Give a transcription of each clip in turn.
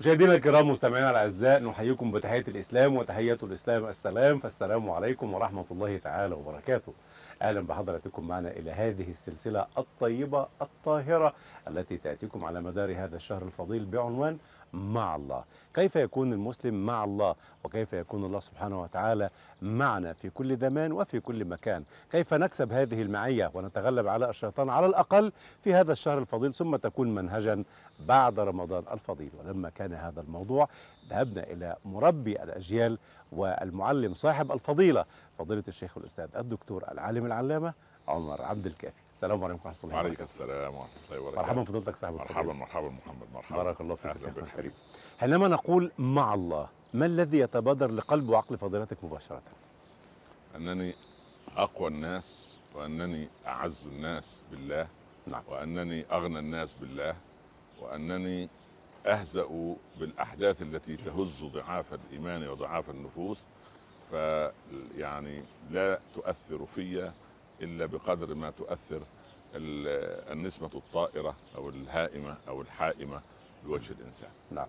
مشاهدينا الكرام مستمعينا الأعزاء نحييكم بتحية الإسلام وتحية الإسلام السلام فالسلام عليكم ورحمة الله تعالى وبركاته. أهلا بحضراتكم معنا إلى هذه السلسلة الطيبة الطاهرة التي تأتيكم على مدار هذا الشهر الفضيل بعنوان مع الله. كيف يكون المسلم مع الله؟ وكيف يكون الله سبحانه وتعالى معنا في كل زمان وفي كل مكان؟ كيف نكسب هذه المعية ونتغلب على الشيطان على الأقل في هذا الشهر الفضيل ثم تكون منهجا بعد رمضان الفضيل؟ ولما كان هذا الموضوع ذهبنا إلى مربي الأجيال والمعلم صاحب الفضيلة فضيلة الشيخ الأستاذ الدكتور العالم العلامة عمر عبد الكافي. السلام عليكم ورحمة الله وعليكم وبركاته. السلام ورحمة الله وبركاته. مرحبا فضيلتك صاحب مرحبا مرحبا محمد مرحبا. بارك الله فيك بك. الكريم. حينما نقول مع الله ما الذي يتبادر لقلب وعقل فضيلتك مباشرة؟ أنني أقوى الناس وأنني أعز الناس بالله نعم. وأنني أغنى الناس بالله وأنني أهزأ بالأحداث التي تهز ضعاف الإيمان وضعاف النفوس. فيعني لا تؤثر في إلا بقدر ما تؤثر ال- النسمه الطائرة أو الهائمة أو الحائمة بوجه الإنسان. نعم.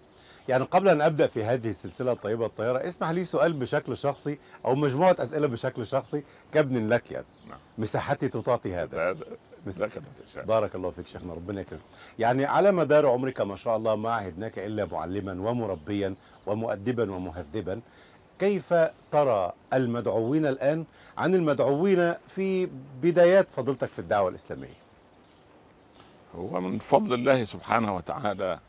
يعني قبل أن أبدأ في هذه السلسلة الطيبة الطاهرة اسمح لي سؤال بشكل شخصي أو مجموعة أسئلة بشكل شخصي كابن لك يعني. نعم. مساحتي تعطي هذا. تشاء. بارك الله فيك شيخنا ربنا يكرمك. يعني على مدار عمرك ما شاء الله ما عهدناك إلا معلما ومربيا ومؤدبا ومهذبا. كيف ترى المدعوين الآن عن المدعوين في بدايات فضيلتك في الدعوة الإسلامية هو من فضل الله سبحانه وتعالى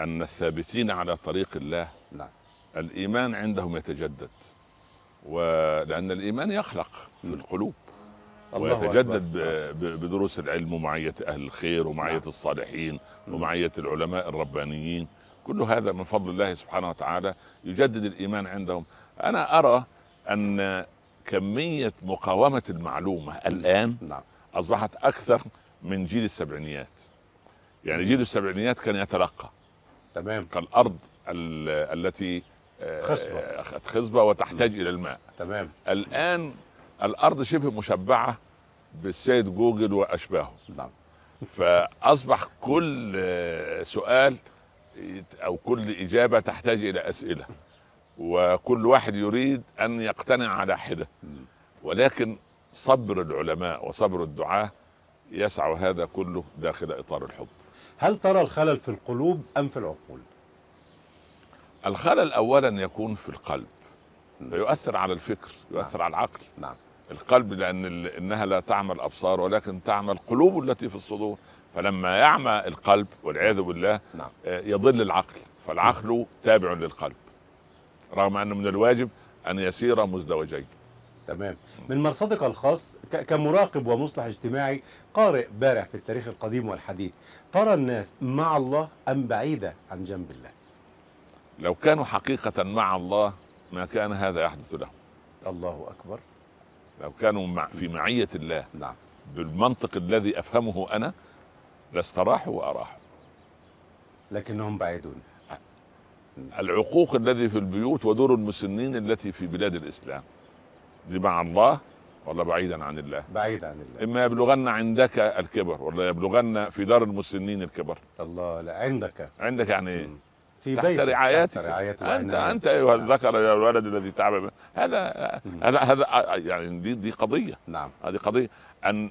أن الثابتين على طريق الله نعم الإيمان عندهم يتجدد ولأن الإيمان يخلق في م. القلوب الله ويتجدد أكبر. ب- ب- بدروس العلم ومعية أهل الخير ومعية نعم. الصالحين م. ومعية العلماء الربانيين كل هذا من فضل الله سبحانه وتعالى يجدد الإيمان عندهم أنا أرى أن كمية مقاومة المعلومة الآن نعم. أصبحت أكثر من جيل السبعينيات. يعني جيل السبعينيات كان يتلقى. تمام. كالأرض ال- التي خصبة. آه، خصبة وتحتاج إلى الماء. تمام. الآن الأرض شبه مشبعة بالسيد جوجل وأشباهه. نعم. فأصبح كل آه، سؤال أو كل إجابة تحتاج إلى أسئلة. وكل واحد يريد أن يقتنع على حدة. ولكن صبر العلماء وصبر الدعاة يسع هذا كله داخل إطار الحب. هل ترى الخلل في القلوب أم في العقول؟ الخلل اولا يكون في القلب. م. فيؤثر على الفكر يؤثر على العقل. نعم. القلب لأن إنها لا تعمى الابصار ولكن تعمى القلوب التي في الصدور. فلما يعمى القلب والعياذ بالله نعم. آه، يضل العقل. فالعقل تابع للقلب. رغم أنه من الواجب أن يسير مزدوجين. تمام. من مرصدك الخاص كمراقب ومصلح اجتماعي قارئ بارع في التاريخ القديم والحديث ترى الناس مع الله أم بعيدة عن جنب الله؟ لو كانوا حقيقة مع الله ما كان هذا يحدث لهم. الله أكبر. لو كانوا مع في معية الله نعم. بالمنطق الذي أفهمه أنا لاستراحوا وأراحوا. لكنهم بعيدون. العقوق الذي في البيوت ودور المسنين التي في بلاد الإسلام. دي مع الله؟ ولا بعيدا عن الله. بعيد عن الله. إما يبلغن عندك الكبر ولا يبلغن في دار المسنين الكبر. الله لا عندك. عندك يعني إيه. في تحت بيتك رعايتك تحت رعاية أنت. أنت أيها الذكر يا الولد الذي تعب. هذا هذا هذا يعني دي دي قضية. نعم. هذه قضية. أن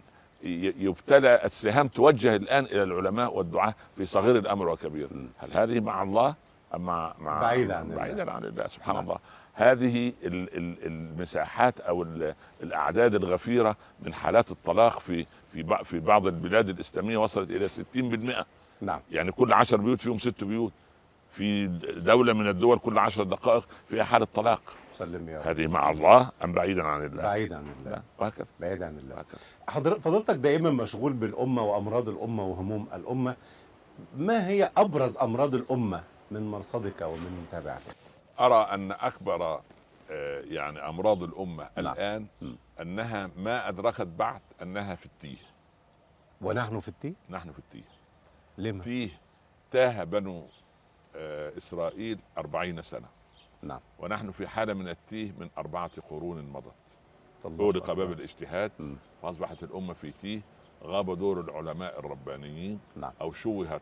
يبتلى السهام توجه الآن إلى العلماء والدعاة في صغير الأمر وكبير. هل هذه مع الله؟ مع مع بعيدة عن الله. بعيدا عن الله سبحان نعم. الله. هذه ال- ال- المساحات أو ال- الأعداد الغفيرة من حالات الطلاق في في في بعض البلاد الإسلامية وصلت إلى 60% نعم. يعني كل عشر بيوت فيهم ست بيوت. في دولة من الدول كل عشر دقائق فيها حالة طلاق. سلم يا رب. هذه مع الله أم بعيدا عن الله؟ بعيد عن الله. وهكذا. بعيد عن الله. وهكذا. حضر- فضيلتك دائما مشغول بالأمة وأمراض الأمة وهموم الأمة. ما هي أبرز أمراض الأمة من مرصدك ومن متابعتك. أرى أن أكبر آه، يعني أمراض الأمة نعم. الآن م. أنها ما أدركت بعد أنها في التيه. ونحن في التيه؟ نحن في التيه. لما تيه تاه بنو آه، إسرائيل أربعين سنة. نعم. ونحن في حالة من التيه من أربعة قرون مضت. أغلق. باب الاجتهاد. فأصبحت الأمة في تيه. غاب دور العلماء الربانيين. نعم. أو شوهت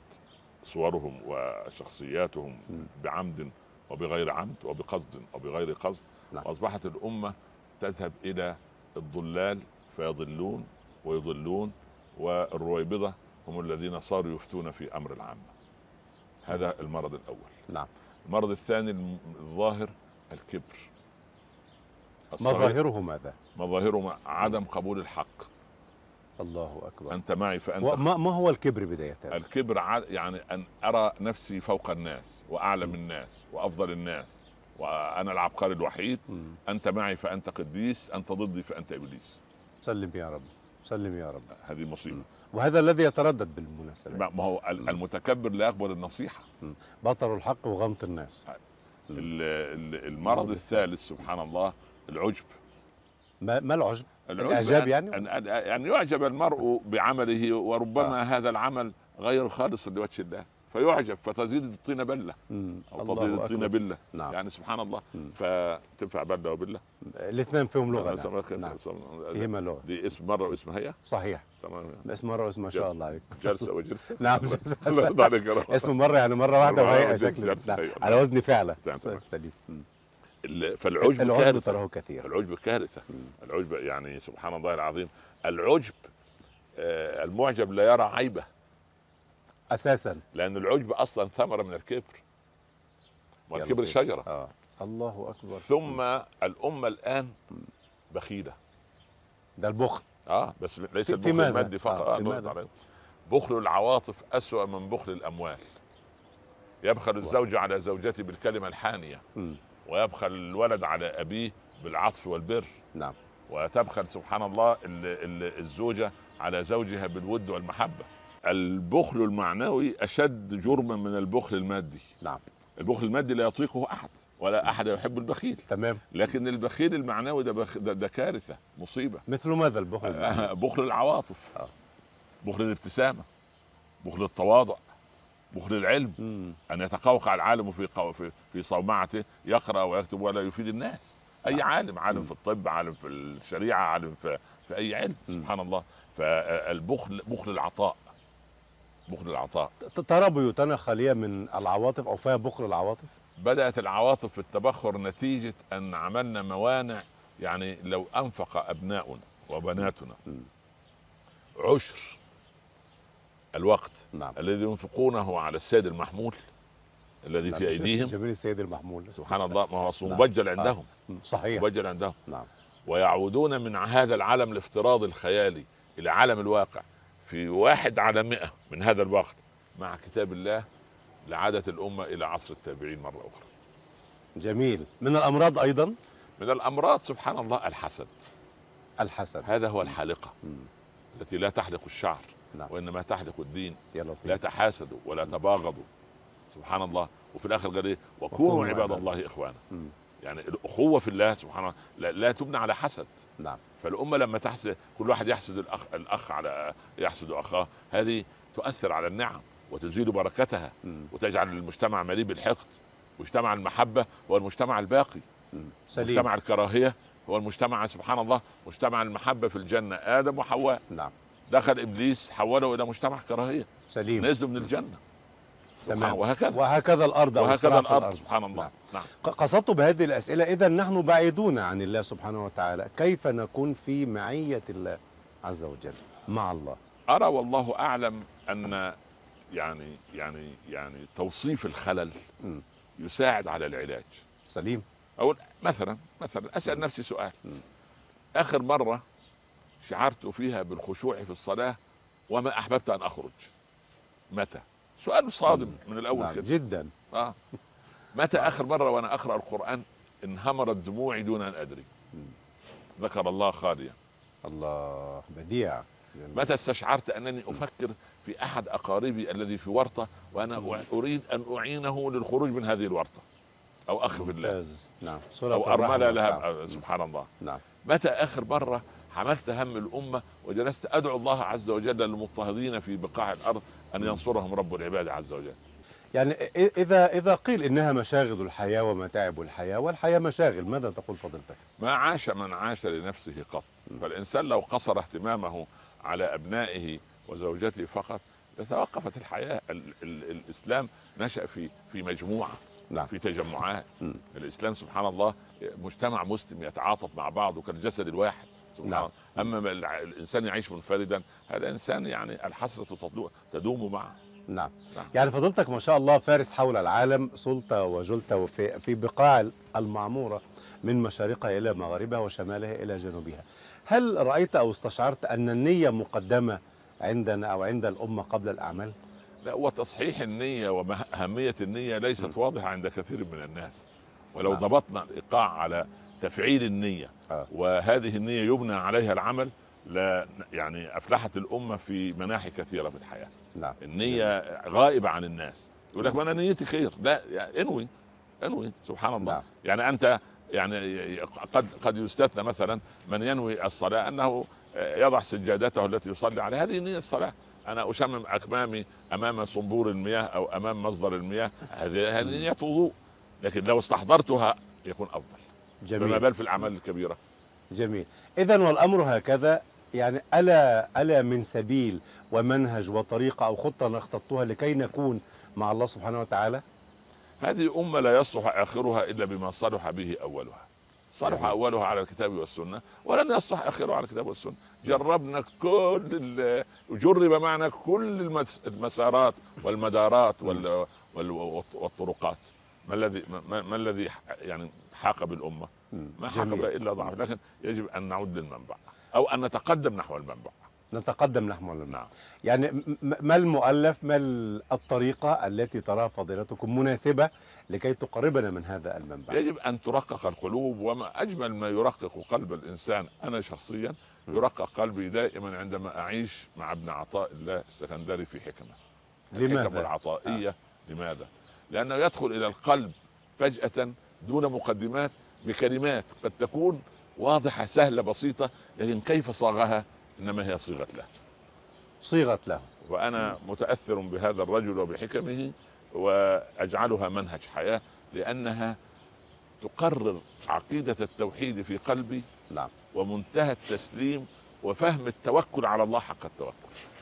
صورهم وشخصياتهم. بعمد وبغير عمد وبقصد وبغير قصد نعم. وأصبحت الأمة تذهب إلى الضلال فيضلون ويضلون والرويبضة هم الذين صاروا يفتون في أمر العامة. هذا المرض الأول. نعم. المرض الثاني الظاهر الكبر. مظاهره ماذا مظاهره عدم قبول الحق. الله أكبر. أنت معي فانت وما ما هو الكبر بداية؟ الكبر يعني أن أرى نفسي فوق الناس وأعلم الناس وأفضل الناس وأنا العبقري الوحيد. أنت معي فانت قديس أنت ضدي فانت إبليس. سلم يا رب سلم يا رب. هذه مصيبة. وهذا الذي يتردد بالمناسبة. ما ما هو ال- المتكبر لا يقبل النصيحة. بطر الحق وغمط الناس. ال- ال- المرض الثالث سبحان الله العجب. ما, ما العجب؟ الإعجاب أن- يعني؟ أن يعني يعجب المرء بعمله وربما آه. هذا العمل غير خالص لوجه الله فيعجب فتزيد الطين بلة. أو تزيد الطين. بلة. نعم. يعني سبحان الله. مم. فتنفع بلة وبله الاثنين فيهم لغة. نعم. نعم. نعم. فيهما لغة. دي اسم مرة واسم هي؟ صحيح. تمام. اسم مرة واسم ما شاء الله عليك. جلسة وجلسة. نعم. الله يرضى عليك يا رب. اسم مرة يعني مرة واحدة واحدة شكل. جلسة، نعم. على وزن فعله فالعجب العجب كارثة. تراه كثير. العجب كارثة. العجب يعني سبحان الله العظيم. العجب آه، المعجب لا يرى عيبه. أساسا. لأن العجب أصلا ثمرة من الكبر. والكبر لطيف. شجره آه. الله أكبر. ثم الأمة الآن بخيلة. ده البخل. آه بس ليس في- البخل؟ المادي فقط. آه، آه. بخل العواطف أسوأ من بخل الأموال. يبخل الزوج على زوجته بالكلمة الحانية. مم. ويبخل الولد على أبيه بالعطف والبر. نعم. وتبخل سبحان الله ال- ال- الزوجة على زوجها بالود والمحبة. البخل المعنوي أشد جرما من البخل المادي. نعم. البخل المادي لا يطيقه أحد ولا أحد يحب البخيل. تمام. لكن البخيل المعنوي ده, بخ... ده, ده كارثة مصيبة. مثل ماذا البخل المعنوي؟ بخل العواطف. آه. بخل الابتسامة. بخل التواضع. بخل العلم مم. أن يتقوقع العالم في قو... في في صومعته يقرأ ويكتب ولا يفيد الناس أي نعم. عالم عالم مم. في الطب عالم في الشريعة عالم في في أي علم مم. سبحان الله فالبخل بخل العطاء بخل العطاء ترى بيوتنا خالية من العواطف أو فيها بخل العواطف بدأت العواطف في التبخر نتيجة أن عملنا موانع يعني لو أنفق أبناؤنا وبناتنا. عشر الوقت نعم. الذي ينفقونه على السيد المحمول الذي نعم. في أيديهم. جميل السيد المحمول. سبحان الله ما هو نعم. مبجل عندهم. مم. صحيح. مبجل عندهم. نعم. ويعودون من هذا العالم الافتراضي الخيالي إلى عالم الواقع. في واحد على مئة من هذا الوقت مع كتاب الله لعادت الأمة إلى عصر التابعين مرة أخرى. جميل. من الأمراض أيضا؟ من الأمراض سبحان الله الحسد. الحسد. هذا هو الحالقة مم. التي لا تحلق الشعر. نعم. وإنما تحلق الدين. يا لا تحاسدوا ولا تباغضوا. سبحان الله. وفي الآخر قال إيه؟ وكونوا عباد عباد الله إخوانا. مم. يعني الأخوة في الله سبحان الله لا, لا تبنى على حسد. نعم. فالأمة لما تحسد كل واحد يحسد الأخ الأخ على يحسد أخاه هذه تؤثر على النعم وتزيد بركتها مم. وتجعل المجتمع مليء بالحقد. مجتمع المحبة هو المجتمع الباقي. مم. سليم. مجتمع الكراهية هو المجتمع سبحان الله مجتمع المحبة في الجنة. آدم وحواء. نعم. دخل إبليس حوله إلى مجتمع كراهية. سليم. نزلوا من سبحان تمام. وهكذا. وهكذا الأرض وهكذا في الأرض. سبحان الله. نعم. نعم. قصدت بهذه الأسئلة. إذا نحن بعيدون عن الله سبحانه وتعالى. كيف نكون في معية الله عز وجل؟ مع الله. أرى والله أعلم أن يعني يعني يعني توصيف الخلل مم. يساعد على العلاج. سليم. أو مثلا مثلا أسأل نفسي سؤال. مم. آخر مرة شعرت فيها بالخشوع في الصلاة وما أحببت أن أخرج. متى؟ سؤال صادم من الأول نعم كده. جدا. آه. متى آخر مرة وأنا أقرأ القرآن انهمرت دموعي دون أن أدري؟ مم. ذكر الله خاليا. الله بديع. متى استشعرت أنني أفكر في أحد أقاربي الذي في ورطة وأنا أريد أن أعينه للخروج من هذه الورطة؟ أو أخ في الله نعم. أرملة والتعب. لها سبحان الله. نعم. متى آخر مرة حملت هم الأمة وجلست أدعو الله عز وجل للمضطهدين في بقاع الأرض أن ينصرهم رب العباد عز وجل. يعني إذا إذا قيل إنها مشاغل الحياة ومتاعب الحياة والحياة مشاغل ماذا تقول فضيلتك؟ ما عاش من عاش لنفسه قط. فالإنسان لو قصر اهتمامه على أبنائه وزوجته فقط توقفت الحياة. ال ال الإسلام نشأ في في مجموعة نعم. في تجمعات. مم. الإسلام سبحان الله مجتمع مسلم يتعاطف مع بعض وكالجسد الواحد. سبحان نعم. أما الإنسان يعيش منفردا هذا إنسان يعني الحسرة تدو- تدوم معه نعم نعم. يعني فضلتك ما شاء الله فارس حول العالم سلطة وجلت وفي في بقاع المعمورة من مشارقها إلى مغاربها وشمالها إلى جنوبها هل رأيت أو استشعرت أن النية مقدمة عندنا أو عند الأمة قبل الأعمال؟ لا وتصحيح النية وأهمية النية ليست. واضحة عند كثير من الناس ولو نعم. ضبطنا الإيقاع على تفعيل النية. آه. وهذه النية يبنى عليها العمل لا يعني أفلحت الأمة في مناحي كثيرة في الحياة. نعم. النية غائبة عن الناس. يقول لك ما أنا نيتي خير. لا يعني أنوي أنوي سبحان الله. نعم. يعني أنت يعني قد قد يستثنى مثلا من ينوي الصلاة أنه يضع سجادته التي يصلي عليها. هذه نية الصلاة. أنا أشمم أكمامي أمام صنبور المياه أو أمام مصدر المياه. هذه نية وضوء. لكن لو استحضرتها يكون أفضل فما جميل بال في الأعمال الكبيرة. جميل. إذا والأمر هكذا. يعني ألا ألا من سبيل ومنهج وطريقة أو خطة نخططها لكي نكون مع الله سبحانه وتعالى؟ هذه أمة لا يصلح آخرها إلا بما صلح به أولها. صلح جميل. أولها على الكتاب والسنة ولن يصلح آخرها على الكتاب والسنة. جربنا كل جرب معنا كل المس- المسارات والمدارات وال وال والطرقات. ما الذي ما, الذي يعني حاق بالأمة. مم. ما حاق إلا ضعف. لكن يجب أن نعود للمنبع. أو أن نتقدم نحو المنبع. نتقدم نحو المنبع. نعم. يعني ما المؤلف ما ال- الطريقة التي تراها فضيلتكم مناسبة لكي تقربنا من هذا المنبع؟ يجب أن ترقق القلوب وما أجمل ما يرقق قلب الإنسان أنا شخصيا يرقق قلبي دائما عندما أعيش مع ابن عطاء الله السكندري في حكمة. الحكم لماذا؟ العطائية. لماذا؟ لأنه يدخل إلى القلب فجأة دون مقدمات بكلمات قد تكون واضحة سهلة بسيطة لكن كيف صاغها؟ إنما هي صيغة له. صيغت له. وأنا متأثر بهذا الرجل وبحكمه وأجعلها منهج حياة لأنها تقرر عقيدة التوحيد في قلبي نعم. ومنتهى التسليم وفهم التوكل على الله حق التوكل.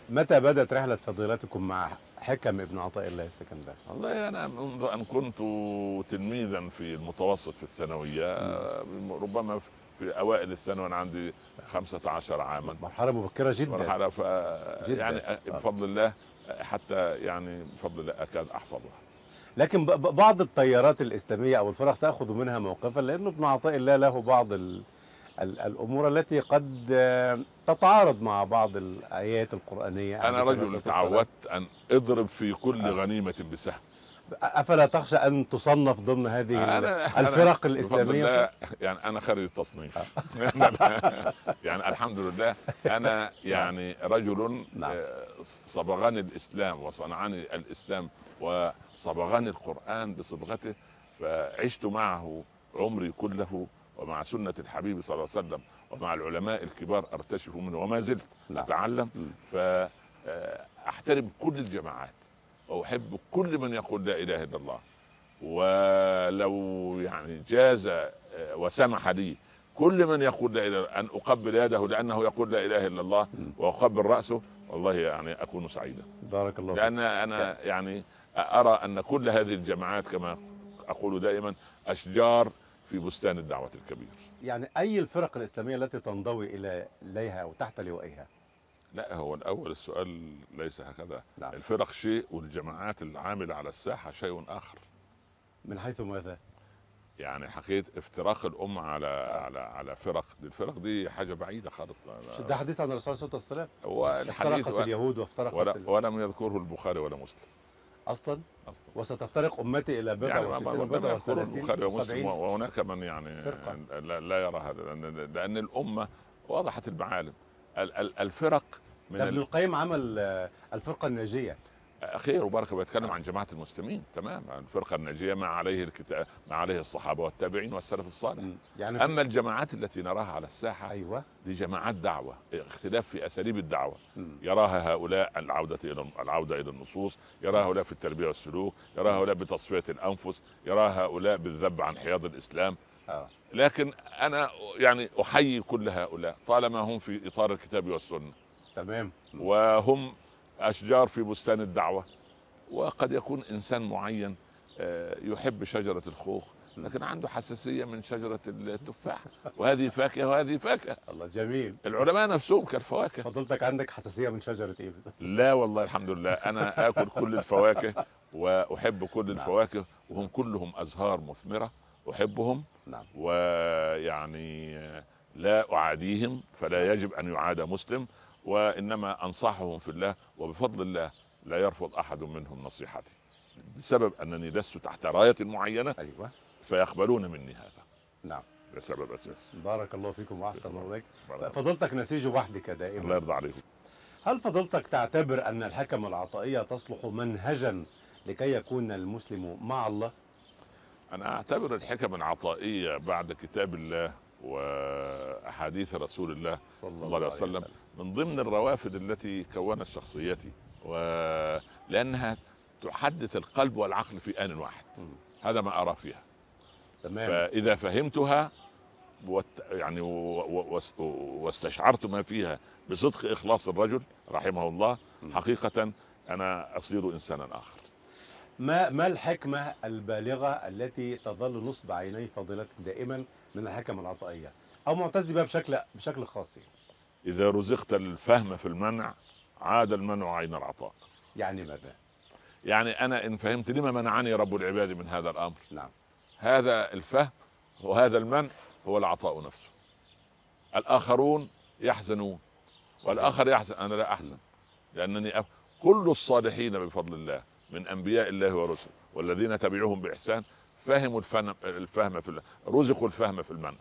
متى بدأت رحلة فضيلتكم مع حكم ابن عطاء الله السكندري؟ والله أنا منذ أن كنت تلميذا في المتوسط في الثانوية ربما في أوائل الثانوي أنا عندي 15 عاما مرحلة مبكرة جدا مرحلة ف جداً. يعني آه. بفضل الله حتى يعني بفضل الله أكاد أحفظها لكن بعض التيارات الإسلامية أو الفرق تأخذ منها موقفا لأنه ابن عطاء الله له بعض ال ال الأمور التي قد تتعارض مع بعض الآيات القرآنية عليه رجل. تعودت أن اضرب في كل آه. غنيمة بسهم أفلا تخشى أن تصنف ضمن هذه أنا- الفرق أنا الإسلامية؟ يعني أنا خارج التصنيف يعني الحمد لله أنا يعني رجل نعم. آه، صبغني الإسلام وصنعني الإسلام وصبغني القرآن بصبغته فعشت معه عمري كله ومع سنة الحبيب صلى الله عليه وسلم ومع العلماء الكبار أرتشف منه وما زلت نعم. أتعلم. فاحترم كل الجماعات وأحب كل من يقول لا إله إلا الله ولو يعني جاز آه، وسمح لي كل من يقول لا إله أن أقبل يده لأنه يقول لا إله إلا الله. وأقبل رأسه والله يعني أكون سعيدا بارك الله لأن أنا يعني أرى أن كل هذه الجماعات كما أقول دائما أشجار في بستان الدعوة الكبير يعني أي الفرق الإسلامية التي تنضوي إلى إليها أو تحت لوائها؟ لا هو الأول السؤال ليس هكذا نعم. الفرق شيء والجماعات العاملة على الساحة شيء آخر من حيث ماذا؟ يعني حكيت افتراق الأمة على على على فرق دي الفرق دي حاجة بعيدة خالص ده حديث عن الرسول صلى الله عليه وسلم افترقت اليهود وافترقت ولا. ولم يذكره البخاري ولا مسلم أصلا؟ أصلا. وستفترق أمتي إلى بضع يعني وستين بضع البخاري ومسلم وهناك من يعني فرقة. لا, لا يرى هذا لأن لأن الأمة وضحت المعالم. ال- ال- الفرق من ابن ال- القيم عمل آه، الفرقة الناجية. خير وبركة بيتكلم عن جماعة المسلمين. تمام. الفرقة الناجية ما عليه الكتاب ما عليه الصحابة والتابعين والسلف الصالح. يعني أما الجماعات التي نراها على الساحة أيوه. دي جماعات دعوة اختلاف في أساليب الدعوة. يراها هؤلاء العودة إلى العودة إلى النصوص يراها هؤلاء في التربية والسلوك يراها هؤلاء بتصفية الأنفس يراها هؤلاء بالذب عن حياض الإسلام. آه. لكن أنا يعني أحيي كل هؤلاء طالما هم في إطار الكتاب والسنة. تمام. وهم أشجار في بستان الدعوة وقد يكون إنسان معين آه، يحب شجرة الخوخ لكن عنده حساسية من شجرة التفاح وهذه فاكهة وهذه فاكهة. الله جميل. العلماء نفسهم كالفواكه. فضلتك عندك حساسية من شجرة إيه؟ لا والله الحمد لله. أنا آكل كل الفواكه وأحب كل نعم. الفواكه وهم كلهم أزهار مثمرة أحبهم. نعم. ويعني لا أعاديهم فلا يجب أن يعاد مسلم. وإنما أنصحهم في الله وبفضل الله لا يرفض أحد منهم نصيحتي. بسبب أنني لست تحت راية معينة أيوه. فيقبلون مني هذا. نعم. ده سبب أساسي. بارك الله فيكم وأحسن الله الله فضلتك نسيج وحدك دائما. يرضى عليكم. هل فضلتك تعتبر أن الحكم العطائية تصلح منهجا لكي يكون المسلم مع الله؟ أنا أعتبر الحكم العطائية بعد كتاب الله وأحاديث رسول الله صلى الله عليه وسلم. من ضمن الروافد التي كونت شخصيتي ولانها تحدث القلب والعقل في آن واحد. هذا ما أرى فيها. تمام. فإذا فهمتها وت... يعني و... و... واس- واستشعرت ما فيها بصدق إخلاص الرجل رحمه الله. حقيقة أنا أصير إنسانا آخر. ما ما الحكمة البالغة التي تظل نصب عيني فضيلتك دائما من الحكم العطائية؟ أو معتز بها بشكل بشكل خاص إذا رزقت الفهم في المنع عاد المنع عين العطاء. يعني ماذا؟ يعني أنا إن فهمت لما منعني رب العباد من هذا الأمر. نعم. هذا الفهم وهذا المنع هو العطاء نفسه. الآخرون يحزنون والآخر يحزن. أنا لا أحزن لأنني أف... كل الصالحين بفضل الله من أنبياء الله ورسله والذين تبعوهم بإحسان فهموا الفهم الفهم في رزقوا الفهم في المنع.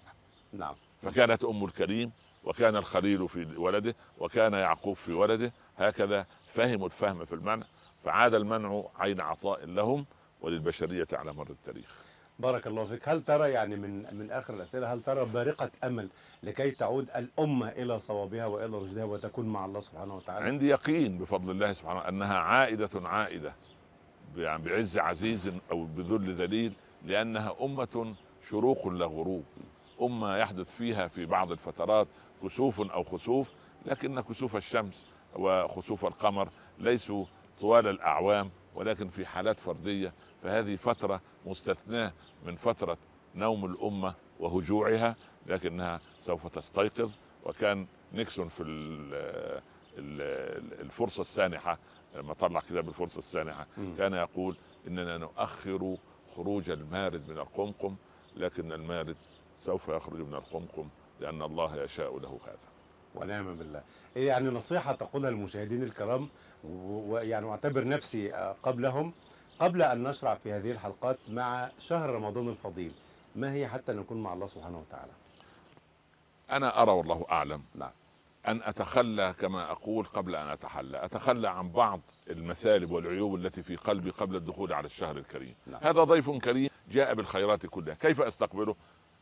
نعم. فكانت أم الكريم وكان الخليل في ولده وكان يعقوب في ولده هكذا فهموا الفهم في المنع فعاد المنع عين عطاء لهم وللبشرية على مر التاريخ. بارك الله فيك. هل ترى يعني من من آخر الأسئلة هل ترى بارقة أمل لكي تعود الأمة إلى صوابها وإلى رشدها وتكون مع الله سبحانه وتعالى؟ عندي يقين بفضل الله سبحانه أنها عائدة عائدة يعني بعز عزيز أو بذل ذليل لأنها أمة شروق لا غروب أمة يحدث فيها في بعض الفترات كسوف أو خسوف لكن كسوف الشمس وخسوف القمر ليسوا طوال الأعوام ولكن في حالات فردية فهذه فترة مستثناة من فترة نوم الأمة وهجوعها لكنها سوف تستيقظ وكان نيكسون في ال- ال- الفرصة السانحة لما طلع كتاب الفرصة السانحة. كان يقول إننا نؤخر خروج المارد من القمقم لكن المارد سوف يخرج من القمقم لأن الله يشاء له هذا. ونعم بالله. إيه يعني نصيحة تقولها للمشاهدين الكرام ويعني واعتبر نفسي قبلهم قبل أن نشرع في هذه الحلقات مع شهر رمضان الفضيل. ما هي حتى نكون مع الله سبحانه وتعالى؟ أنا أرى والله أعلم نعم. أن أتخلى كما أقول قبل أن أتحلى. أتخلى عن بعض المثالب والعيوب التي في قلبي قبل الدخول على الشهر الكريم. نعم. هذا ضيف كريم جاء بالخيرات كلها. كيف أستقبله؟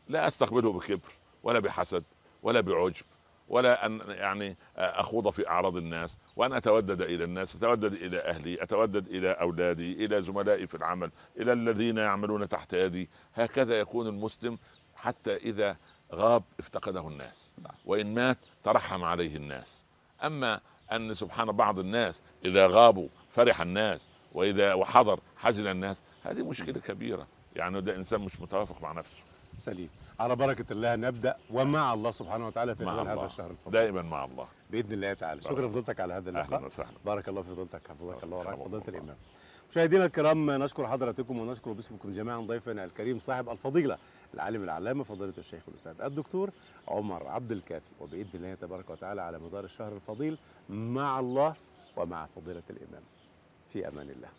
لا أستقبله بكبر. ولا بحسد ولا بعجب ولا أن يعني أخوض في أعراض الناس وأن أتودد إلى الناس أتودد إلى أهلي أتودد إلى أولادي إلى زملائي في العمل إلى الذين يعملون تحت يدي. هكذا يكون المسلم حتى إذا غاب افتقده الناس. وإن مات ترحم عليه الناس. أما أن سبحان بعض الناس إذا غابوا فرح الناس وإذا وحضر حزن الناس هذه مشكلة كبيرة. يعني ده إنسان مش متوافق مع نفسه. سليم. على بركة الله نبدأ ومع الله سبحانه وتعالى في مع خلال هذا الشهر الفضيل دائما مع الله. بإذن الله تعالى. شكرا. لفضيلتك على هذا أهلا اللقاء وسهلا. بارك الله في فضيلتك. حفظك الله ورعاك الله. الإمام. مشاهدينا الكرام نشكر حضراتكم ونشكر باسمكم جميعا ضيفنا الكريم صاحب الفضيلة العالم العلامة فضيلة الشيخ الأستاذ الدكتور عمر عبد الكافي. وبإذن الله تبارك وتعالى على مدار الشهر الفضيل مع الله ومع فضيلة الإمام. في أمان الله.